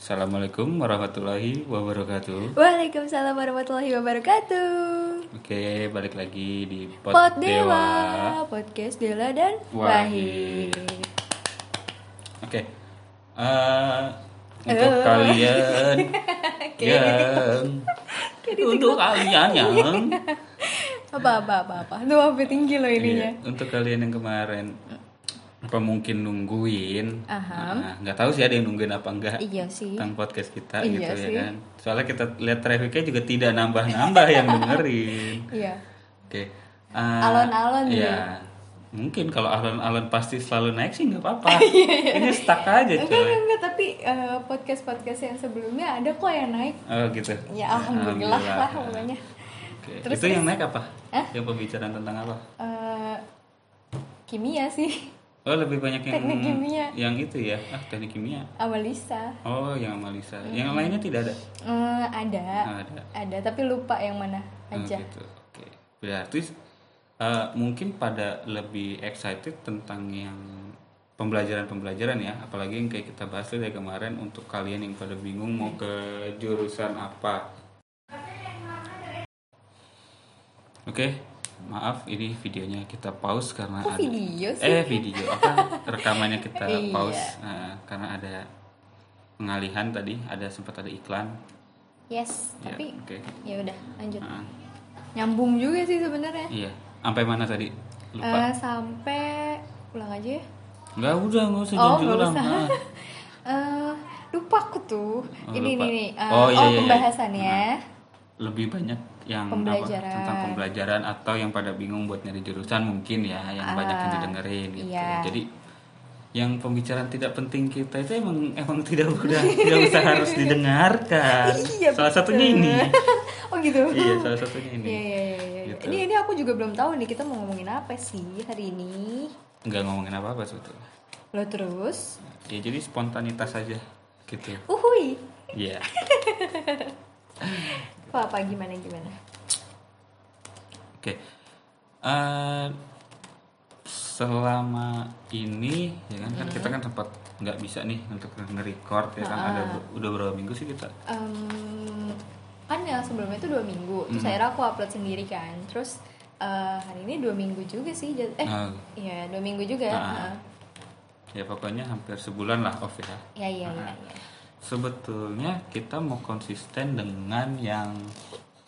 Assalamualaikum warahmatullahi wabarakatuh. Waalaikumsalam warahmatullahi wabarakatuh. Oke, balik lagi di Pot, Pot Dewa, podcast Dela dan Wahid. Oke, eh, untuk Eh. kalian yang untuk kalian yang Apa apa apa apa. Apa tinggi loh ininya. Iya, untuk kalian yang kemarin apa mungkin nungguin, nah, nggak tahu sih ada yang nungguin apa enggak Iya sih. tentang podcast kita Iya gitu sih. ya kan. Soalnya kita lihat trafficnya juga tidak nambah-nambah yang dengerin. Iya. Oke. eh, Alon-alon Iya. ya? Mungkin kalau alon-alon pasti selalu naik sih nggak apa-apa. Iya, Ini stuck aja coy. enggak, enggak, tapi podcast podcast yang sebelumnya ada kok yang naik. Oh gitu. Ya alhamdulillah lah pokoknya. Oke. Terus, Itu yang terus? naik apa? Hah? Yang pembicaraan tentang apa? Eh, kimia sih, Oh lebih banyak yang Teknik kimia. yang itu ya. Ah teknik kimia. Amalisa. Oh yang Malisa. Yang lainnya tidak ada. Eh, ada, Ah, ada. ada, tapi lupa yang mana Oh, aja. gitu. Oke. Berarti eh, mungkin pada lebih excited tentang yang pembelajaran-pembelajaran ya, apalagi yang kayak kita bahas dari kemarin untuk kalian yang pada bingung mau ke jurusan apa. Oke, maaf ini videonya kita pause karena Kok ada video sih? eh video apa rekamannya kita Iya. pause eh, karena ada pengalihan tadi, ada sempat ada iklan. Yes, Ya, tapi oke. ya udah lanjut. Nah, Nyambung juga sih sebenarnya. iya, sampai mana tadi? Lupa. Eh, sampai ulang aja ya. Enggak udah nggak usah Oh, nggak ulang. usah. Ah. Eh, lupa aku tuh. Oh, ini lupa. nih nih. eh, Oh, oh, iya, iya, iya. pembahasannya. Lebih banyak yang apa, Pembelajaran. tentang pembelajaran atau yang pada bingung buat nyari jurusan mungkin ya yang banyak yang didengerin gitu. iya. Jadi yang pembicaraan tidak penting kita itu emang emang tidak udah tidak usah harus didengarkan. Iya, Salah betul. satunya ini. oh gitu. iya, salah satunya ini. Iya, iya, iya, iya. Gitu. Ini ini aku juga belum tahu nih kita mau ngomongin apa sih hari ini. Enggak ngomongin apa-apa sebetulnya. Lo terus? Ya jadi spontanitas aja gitu. Uhui. Iya. Apa apa gimana gimana? Oke. Eh, selama ini ya kan, kan kita kan sempat nggak bisa nih untuk nge-record ya kan ada udah berapa minggu sih kita Em, kan yang sebelumnya itu dua minggu terus Hmm. akhirnya aku upload sendiri kan terus eh, hari ini dua minggu juga sih eh Ah. iya dua minggu juga Ah. Heeh. ya pokoknya hampir sebulan lah off ya. ya iya iya iya Sebetulnya kita mau konsisten dengan yang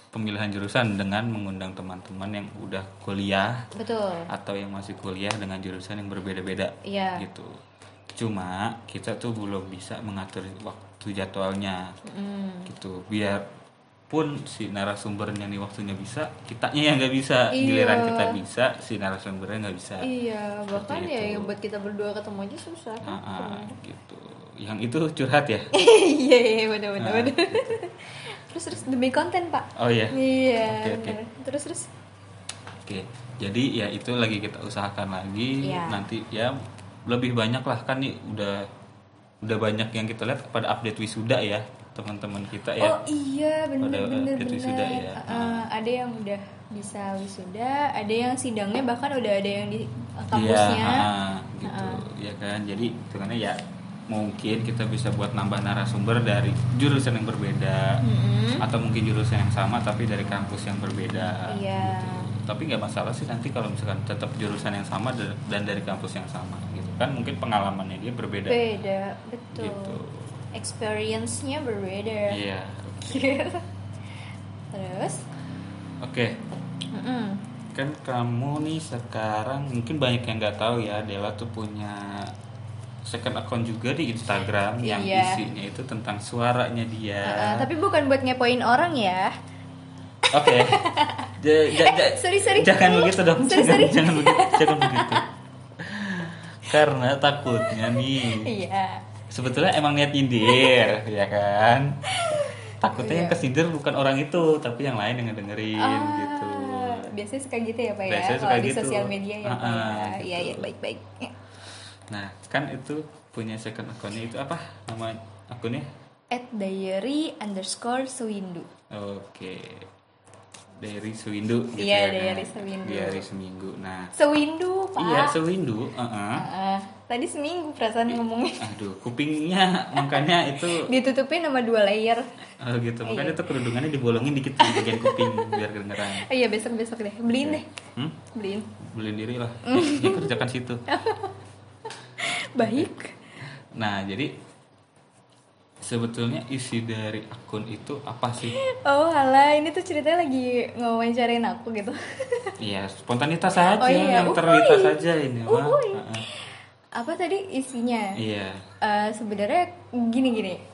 pemilihan jurusan dengan mengundang teman-teman yang udah kuliah betul atau yang masih kuliah dengan jurusan yang berbeda-beda Iya. gitu. Cuma kita tuh belum bisa mengatur waktu jadwalnya Mm. gitu. Biarpun si narasumbernya nih waktunya bisa, kitanya yang nggak bisa. Iya. Giliran kita bisa, si narasumbernya nggak bisa. iya bahkan Seperti ya itu. yang buat kita berdua ketemu aja susah kan Ah, ah, gitu. Yang itu curhat ya? iya iya benar benar Ah, benar gitu. terus terus demi konten pak Oh iya. iya Oke, oke. benar. terus terus Oke, jadi ya itu lagi kita usahakan lagi Iya. nanti ya lebih banyak lah kan nih udah udah banyak yang kita lihat pada update wisuda ya teman-teman kita ya. Oh iya bener. wisuda ya. Uh, ada yang udah bisa wisuda, ada yang sidangnya bahkan udah ada yang di uh, Iya, kampusnya. ah, gitu. Ya kan. Jadi itu karena ya mungkin kita bisa buat nambah narasumber dari jurusan yang berbeda Mm-mm. atau mungkin jurusan yang sama tapi dari kampus yang berbeda. Iya. gitu. Tapi nggak masalah sih nanti kalau misalkan tetap jurusan yang sama da- dan dari kampus yang sama gitu kan mungkin pengalamannya dia berbeda. Beda, betul. Gitu. Experience-nya berbeda. Iya. Terus, Oke. mm-mm. Kan kamu nih sekarang mungkin banyak yang nggak tahu ya Dela tuh punya second account juga di Instagram yang Iya. isinya itu tentang suaranya dia. Uh, tapi bukan buat ngepoin orang ya. Oke. Ja- ja- ja- sorry, sorry. Jangan begitu dong. Sorry, jangan, sorry. jangan begitu. Jangan begitu. Karena takutnya nih. Iya. Sebetulnya emang niat nyindir, ya kan? Takutnya yang Iya. kesindir bukan orang itu, tapi yang lain yang ngedengerin Ah, gitu. Biasanya suka gitu ya Pak ya, Biasanya kalau suka di gitu. sosial media ya Ah, Pak ya. ah, Iya, gitu. iya, baik-baik. Nah, kan itu punya second account itu apa nama akunnya? At diary underscore sewindu. Oke. diary sewindu gitu Iya, ya kan? diary sewindu. diary seminggu nah Sewindu, Pak. iya sewindu heeh. Ah, tadi seminggu perasaan ngomongnya. aduh kupingnya makanya itu Ditutupin sama dua layer. oh gitu makanya Iya. tuh kerudungannya dibolongin dikit di bagian kuping biar kedengeran iya, besok-besok deh. Beliin deh. hmm? Beliin. beliin diri lah ya, kerjakan situ Baik. nah jadi sebetulnya isi dari akun itu apa sih Oh, alah, ini tuh ceritanya lagi ngawancarain aku gitu. Iya, spontanitas saja, Oh iya, yang terlintas saja ini mah. Apa tadi isinya? Iya. Eh, sebenarnya gini-gini.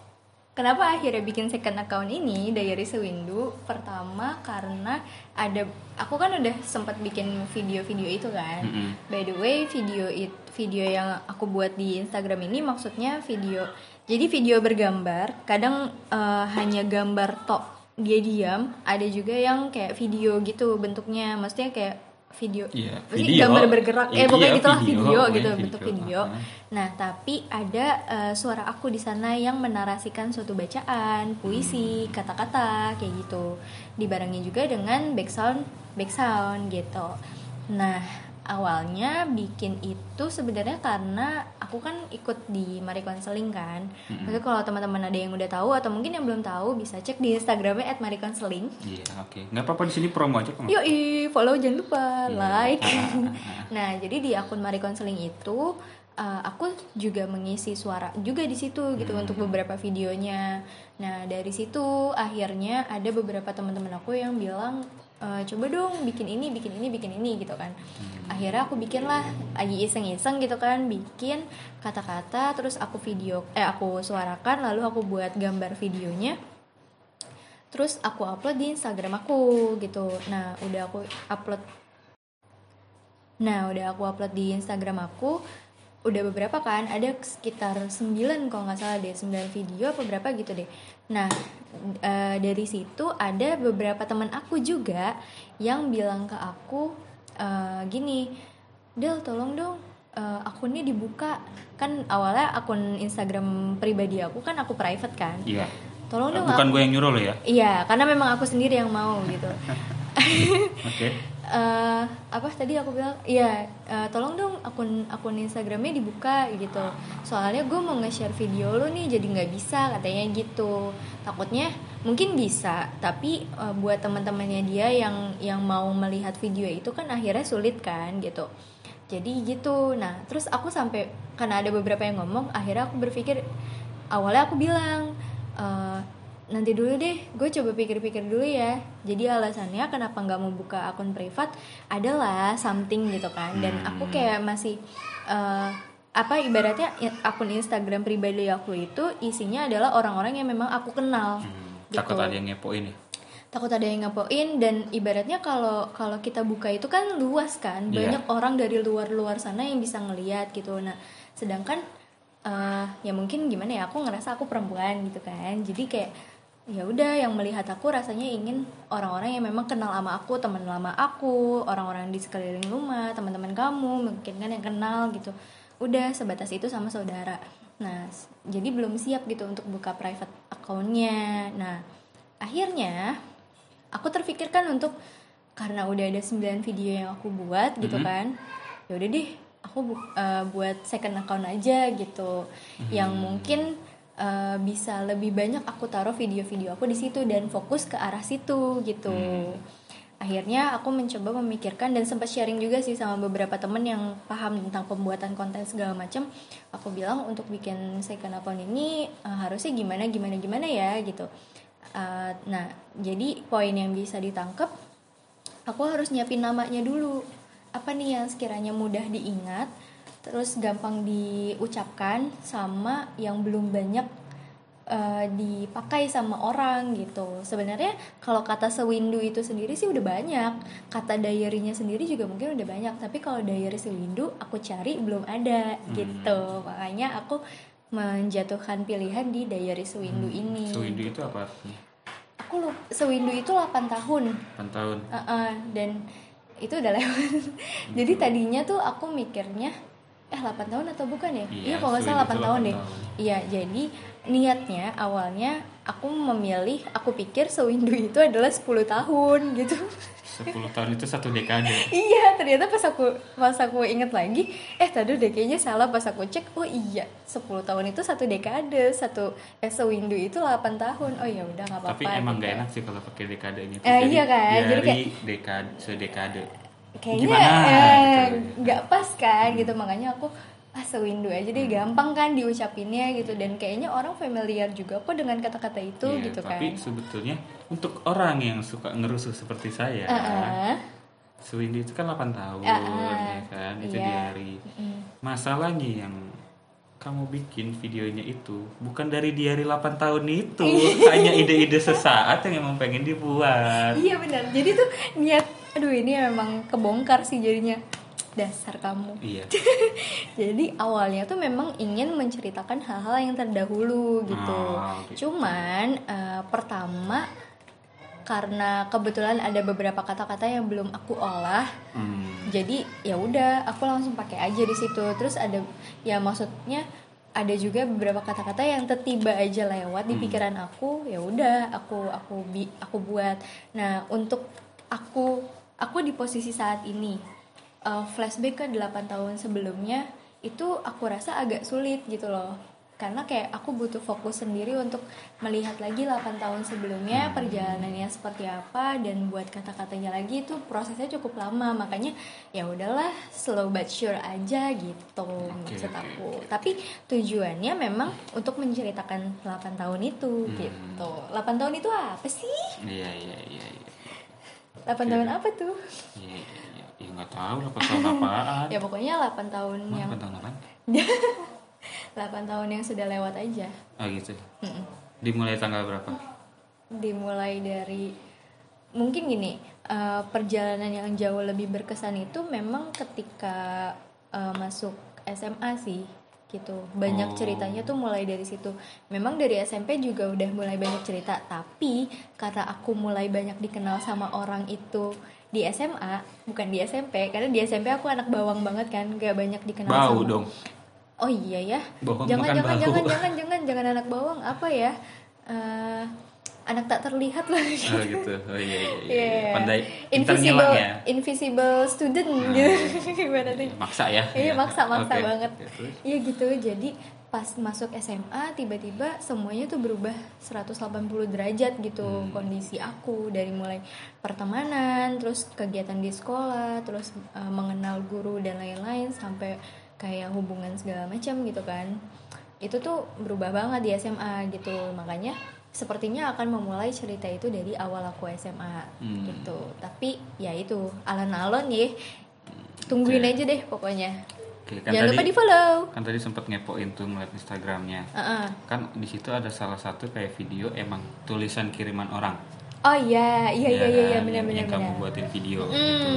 Kenapa akhirnya bikin second account ini Diary Sewindu? Pertama karena ada aku kan udah sempat bikin video-video itu kan. Mm-mm. By the way, video it, video yang aku buat di Instagram ini maksudnya video jadi video bergambar, kadang eh, hanya gambar tok dia diam, ada juga yang kayak video gitu bentuknya, maksudnya kayak video Iya, Maksudnya video. gambar bergerak Iya, eh pokoknya iya, gitulah video, video, gitu video. bentuk video. Nah, tapi ada eh, suara aku di sana yang menarasikan suatu bacaan, puisi, kata-kata kayak gitu. Dibarengi juga dengan background background gitu. Nah, awalnya bikin itu sebenarnya karena aku kan ikut di Mari Counseling kan. Maksudnya kalau teman-teman ada yang udah tahu atau mungkin yang belum tahu bisa cek di Instagramnya @maricounseling. Iya, oke. Nggak apa-apa di sini promo aja kok. Yoi, follow jangan lupa, Iya. like. Ah, ah, ah, nah, jadi di akun Mari Counseling itu uh, aku juga mengisi suara juga di situ gitu Hmm. untuk beberapa videonya. Nah, dari situ akhirnya ada beberapa teman-teman aku yang bilang "Eh, coba dong bikin ini, bikin ini, bikin ini gitu kan. Hmm. Akhirnya aku bikin lah lagi iseng-iseng gitu kan, bikin kata-kata terus aku video eh aku suarakan lalu aku buat gambar videonya terus aku upload di Instagram aku gitu nah udah aku upload nah udah aku upload di Instagram aku udah beberapa kan ada sekitar 9 kalau nggak salah deh 9 video apa berapa gitu deh nah eh, dari situ ada beberapa teman aku juga yang bilang ke aku eh, gini Del tolong dong eh, akunnya dibuka kan awalnya akun Instagram pribadi aku kan aku private kan Iya. tolong dong Bukan gue yang nyuruh lo ya. Iya, karena memang aku sendiri yang mau gitu. Oke. Eh, apa tadi aku bilang? Iya, eh, tolong dong akun akun Instagramnya dibuka gitu. Soalnya gue mau nge-share video lo nih, jadi nggak bisa katanya gitu. Takutnya mungkin bisa, tapi eh, buat teman-temannya dia yang yang mau melihat video itu kan akhirnya sulit kan gitu. Jadi gitu. Nah, terus aku sampai karena ada beberapa yang ngomong, akhirnya aku berpikir awalnya aku bilang "Eh, nanti dulu deh gue coba pikir-pikir dulu ya. Jadi alasannya kenapa nggak mau buka akun privat adalah something gitu kan. Dan aku kayak masih eh, apa ibaratnya i- akun Instagram pribadi aku itu isinya adalah orang-orang yang memang aku kenal. Hmm, gitu. Takut ada yang ngepoin ya. takut ada yang ngepoin dan ibaratnya kalau kalau kita buka itu kan luas kan. Iya. banyak orang dari luar-luar sana yang bisa ngelihat gitu. Nah sedangkan eh, ya mungkin gimana ya aku ngerasa aku perempuan gitu kan. Jadi kayak ya udah yang melihat aku rasanya ingin orang-orang yang memang kenal sama aku teman lama aku orang-orang di sekeliling rumah teman-teman kamu mungkin kan yang kenal gitu. Udah sebatas itu sama saudara. Nah jadi belum siap gitu untuk buka private accountnya. Nah akhirnya aku terpikirkan untuk karena udah ada 9 video yang aku buat gitu Mhm. kan ya udah deh aku bu- eh, buat second account aja gitu. Yang mungkin eh, bisa lebih banyak aku taruh video-video aku di situ dan fokus ke arah situ gitu. Akhirnya aku mencoba memikirkan dan sempat sharing juga sih sama beberapa temen yang paham tentang pembuatan konten segala macam aku bilang untuk bikin second account ini eh, harusnya gimana gimana gimana ya gitu. Eh, nah jadi poin yang bisa ditangkap aku harus nyiapin namanya dulu. Apa nih yang sekiranya mudah diingat terus gampang diucapkan sama yang belum banyak eh, dipakai sama orang gitu. Sebenarnya kalau kata sewindu itu sendiri sih udah banyak. Kata diary-nya sendiri juga mungkin udah banyak. Tapi kalau diary sewindu aku cari belum ada gitu. Makanya aku menjatuhkan pilihan di diary sewindu ini. Sewindu itu apa artinya? aku lupa, sewindu itu 8 tahun. 8 tahun. Uh-uh, dan itu udah lewat. Jadi tadinya tuh aku mikirnya eh 8 tahun atau bukan ya? Iya, iya kalau nggak salah Sewindu 8 itu tahun 8 deh iya jadi niatnya awalnya aku memilih aku pikir sewindu itu adalah 10 tahun gitu. 10 tahun itu satu dekade. Iya ternyata pas aku pas aku inget lagi eh tadi deh kayaknya salah pas aku cek oh iya 10 tahun itu satu dekade satu eh sewindu itu 8 tahun. Oh ya udah nggak apa-apa tapi emang gitu. gak enak sih kalau pakai dekade ini Eh, iya kan, jadi dari dekade sedekade kayaknya eh, Gitu. nggak pas kan gitu. Makanya aku ah sewindu aja deh gampang kan diucapinnya gitu. Dan kayaknya orang familiar juga kok dengan kata-kata itu Iya, gitu tapi kan. sebetulnya untuk orang yang suka ngerusuh seperti saya Heeh. Sewindi itu kan 8 tahun Ah, ya kan? Itu iya. di hari masalahnya yang kamu bikin videonya itu bukan dari di hari 8 tahun itu hanya ide-ide sesaat yang emang pengen dibuat. Iya benar. Jadi tuh niat aduh ini memang kebongkar sih jadinya dasar kamu iya Jadi awalnya tuh memang ingin menceritakan hal-hal yang terdahulu gitu. Gitu. Cuman eh, pertama karena kebetulan ada beberapa kata-kata yang belum aku olah, Hmm. jadi ya udah aku langsung pakai aja di situ. Terus ada ya maksudnya ada juga beberapa kata-kata yang tiba aja lewat di pikiran aku, ya udah aku aku bi aku buat. Nah, untuk aku aku di posisi saat ini uh, flashback ke 8 tahun sebelumnya itu aku rasa agak sulit gitu loh. Karena kayak aku butuh fokus sendiri untuk melihat lagi 8 tahun sebelumnya perjalanannya seperti apa dan buat kata-katanya lagi itu prosesnya cukup lama. Makanya ya udahlah slow but sure aja gitu maksud oke, aku. tapi tujuannya memang untuk menceritakan 8 tahun itu gitu. 8 tahun itu apa sih? Iya iya iya iya 8 tahun apa tuh? Iya iya iya. Ya nggak tahu 8 tahun apaan. Ya pokoknya 8 tahun Emang yang 8 tahun apaan? 8 tahun yang sudah lewat aja. Oh gitu. Mm-mm. dimulai tanggal berapa? Dimulai dari mungkin gini eh, perjalanan yang jauh lebih berkesan itu memang ketika eh, masuk SMA sih gitu banyak Oh. ceritanya tuh mulai dari situ memang dari SMP juga udah mulai banyak cerita tapi karena aku mulai banyak dikenal sama orang itu di SMA bukan di SMP karena di SMP aku anak bawang banget kan gak banyak dikenal bau sama dong Oh iya ya. Bawang jangan jangan bau. jangan jangan jangan jangan anak bawang apa ya? Eh, anak tak terlihat lah. oh gitu oh iya iya, iya. Iya. pandai pintar invisible ya invisible student gitu gimana nih? maksa ya Iya maksa maksa Oke. banget. Iya gitu. Jadi pas masuk SMA tiba-tiba semuanya tuh berubah 180 derajat gitu Hmm. kondisi aku dari mulai pertemanan, terus kegiatan di sekolah, terus eh, mengenal guru dan lain-lain sampai kayak hubungan segala macam gitu kan. Itu tuh berubah banget di SMA gitu. Makanya sepertinya akan memulai cerita itu dari awal aku SMA Hmm. gitu. Tapi ya itu alon-alon ya. Tungguin Oke. aja deh pokoknya. Oke, kan Jangan tadi lupa di follow. kan tadi sempat ngepoin tuh ngeliat Instagramnya kan di situ ada salah satu kayak video emang tulisan kiriman orang Oh iya, iya iya iya iya kan? benar Yang- benar yang kamu buatin video Hmm. gitu.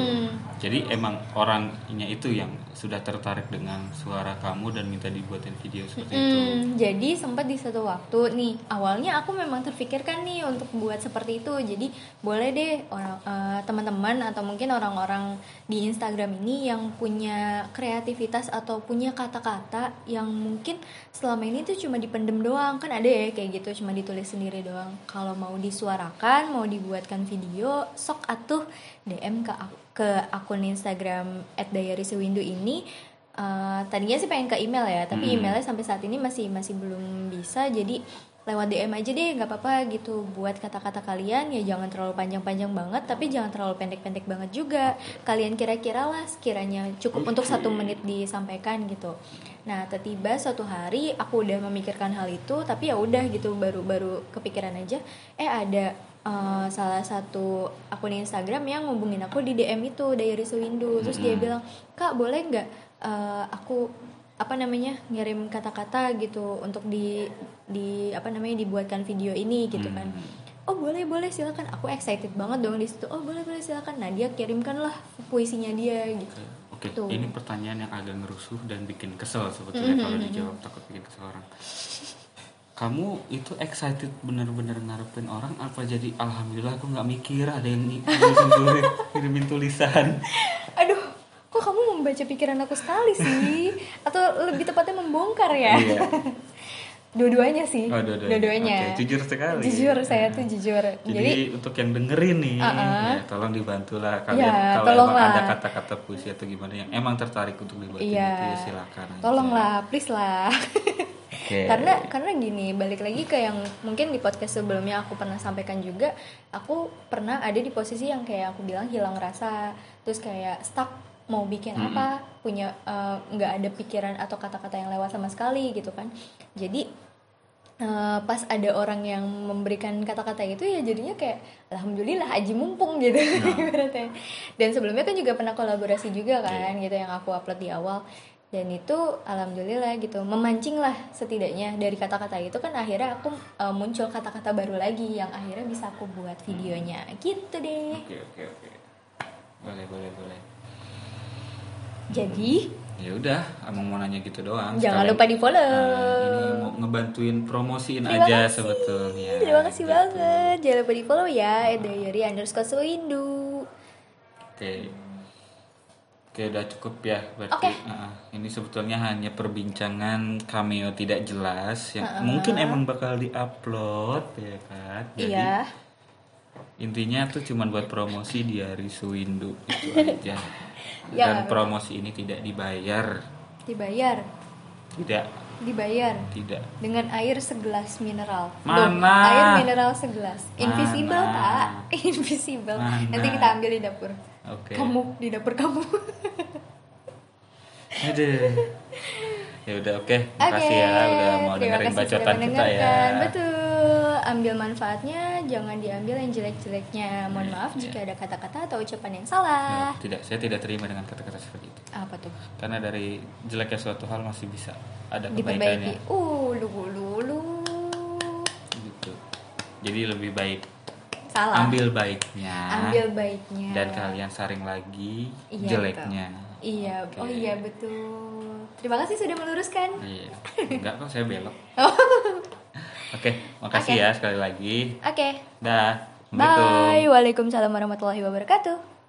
Jadi emang orangnya itu yang sudah tertarik dengan suara kamu dan minta dibuatin video seperti itu. Hmm, jadi sempat di satu waktu nih awalnya aku memang terpikirkan nih untuk buat seperti itu. Jadi boleh deh orang eh, teman-teman atau mungkin orang-orang di Instagram ini yang punya kreativitas atau punya kata-kata yang mungkin selama ini tuh cuma dipendem doang. Kan ada ya kayak gitu cuma ditulis sendiri doang. Kalau mau disuarakan mau dibuatkan video sok atuh DM ke ke akun Instagram @diarysewindu ini. Eh, tadinya sih pengen ke email ya tapi Hmm. emailnya sampai saat ini masih masih belum bisa. Jadi lewat DM aja deh nggak apa-apa gitu. Buat kata-kata kalian ya jangan terlalu panjang-panjang banget tapi jangan terlalu pendek-pendek banget juga. Kalian kira-kira lah sekiranya cukup untuk satu menit disampaikan gitu. Nah tiba suatu hari aku udah memikirkan hal itu tapi ya udah gitu baru-baru kepikiran aja eh ada eh, salah satu akun Instagram yang ngubungin aku di DM itu dari Sewindu terus dia Mm-mm. bilang kak boleh nggak eh, aku apa namanya ngirim kata-kata gitu untuk di di apa namanya dibuatkan video ini gitu kan Hmm. oh boleh boleh silakan aku excited banget dong di situ oh boleh boleh silakan nah dia kirimkanlah puisinya dia gitu Oke, Tuh. ini pertanyaan yang agak ngerusuh dan bikin kesel sebetulnya Mhm, kalau mhm, dijawab takut bikin kesel orang. Kamu itu excited bener-bener ngarepin orang apa jadi alhamdulillah aku nggak mikir ada yang ng- ngirimin tulis- ngirimin tulisan. aduh kok kamu membaca pikiran aku sekali sih atau lebih tepatnya membongkar ya Iya. dua-duanya sih Oh, dua-duanya. dua-duanya Oke, jujur sekali. jujur saya tuh jujur Jadi, jadi, untuk yang dengerin nih, Uh-uh. ya, tolong dibantulah kalian Ya, kalau tolonglah. emang ada kata-kata puisi atau gimana yang emang tertarik untuk dibuat Iya. ya silakan. aja. tolonglah please lah Oke. karena karena gini balik lagi ke yang mungkin di podcast sebelumnya aku pernah sampaikan juga aku pernah ada di posisi yang kayak aku bilang hilang rasa terus kayak stuck mau bikin Mm-mm. apa punya eh, nggak ada pikiran atau kata-kata yang lewat sama sekali gitu kan. Jadi eh, pas ada orang yang memberikan kata-kata itu ya jadinya kayak alhamdulillah aji mumpung gitu. Ibaratnya. Dan sebelumnya kan juga pernah kolaborasi juga kan gitu yang aku upload di awal dan itu alhamdulillah gitu memancing lah setidaknya dari kata-kata itu kan akhirnya aku eh, muncul kata-kata baru lagi yang akhirnya bisa aku buat videonya gitu deh Oke oke oke. Boleh boleh boleh. jadi Ya udah, emang mau nanya gitu doang. jangan Sekalian, lupa di follow eh, ini mau ngebantuin promosiin Terima aja kasih. sebetulnya. terima kasih gitu. banget jangan lupa di follow ya @dayori underscore sewindu Oke. Oke udah cukup ya berarti. Oke. Ah, ini sebetulnya hanya perbincangan cameo tidak jelas yang mungkin emang bakal diupload ya kan. Jadi iya intinya tuh cuman buat promosi di hari Suwindu itu aja. Ya. Dan promosi ini tidak dibayar. dibayar Tidak, dibayar tidak. dengan air segelas mineral. Mana? Loh, air mineral segelas. Invisible, Mana? Pak. Invisible. Mana? Nanti kita ambil di dapur. Oke. Kamu di dapur kamu. Aduh. Ya udah oke, Oke. makasih ya udah mau terima dengerin bacotan kita ya. Betul. Ambil manfaatnya, jangan diambil yang jelek-jeleknya. Mohon Iya, maaf iya. jika ada kata-kata atau ucapan yang salah. Nah, tidak, saya tidak terima dengan kata-kata seperti itu. Apa tuh? Karena dari jeleknya suatu hal masih bisa ada Diperbaiki. kebaikannya. Uh, lu lu lu. Gitu. Jadi lebih baik Salah. ambil baiknya. Ambil baiknya. Dan kalian saring lagi Iya, jeleknya. Iya, oh Oke. iya betul. Terima kasih sudah meluruskan. Iya. Enggak kok saya belok. Oh. Oke, makasih Oke. ya sekali lagi. Oke. Dah. Assalamualaikum. Bye. Waalaikumsalam warahmatullahi wabarakatuh.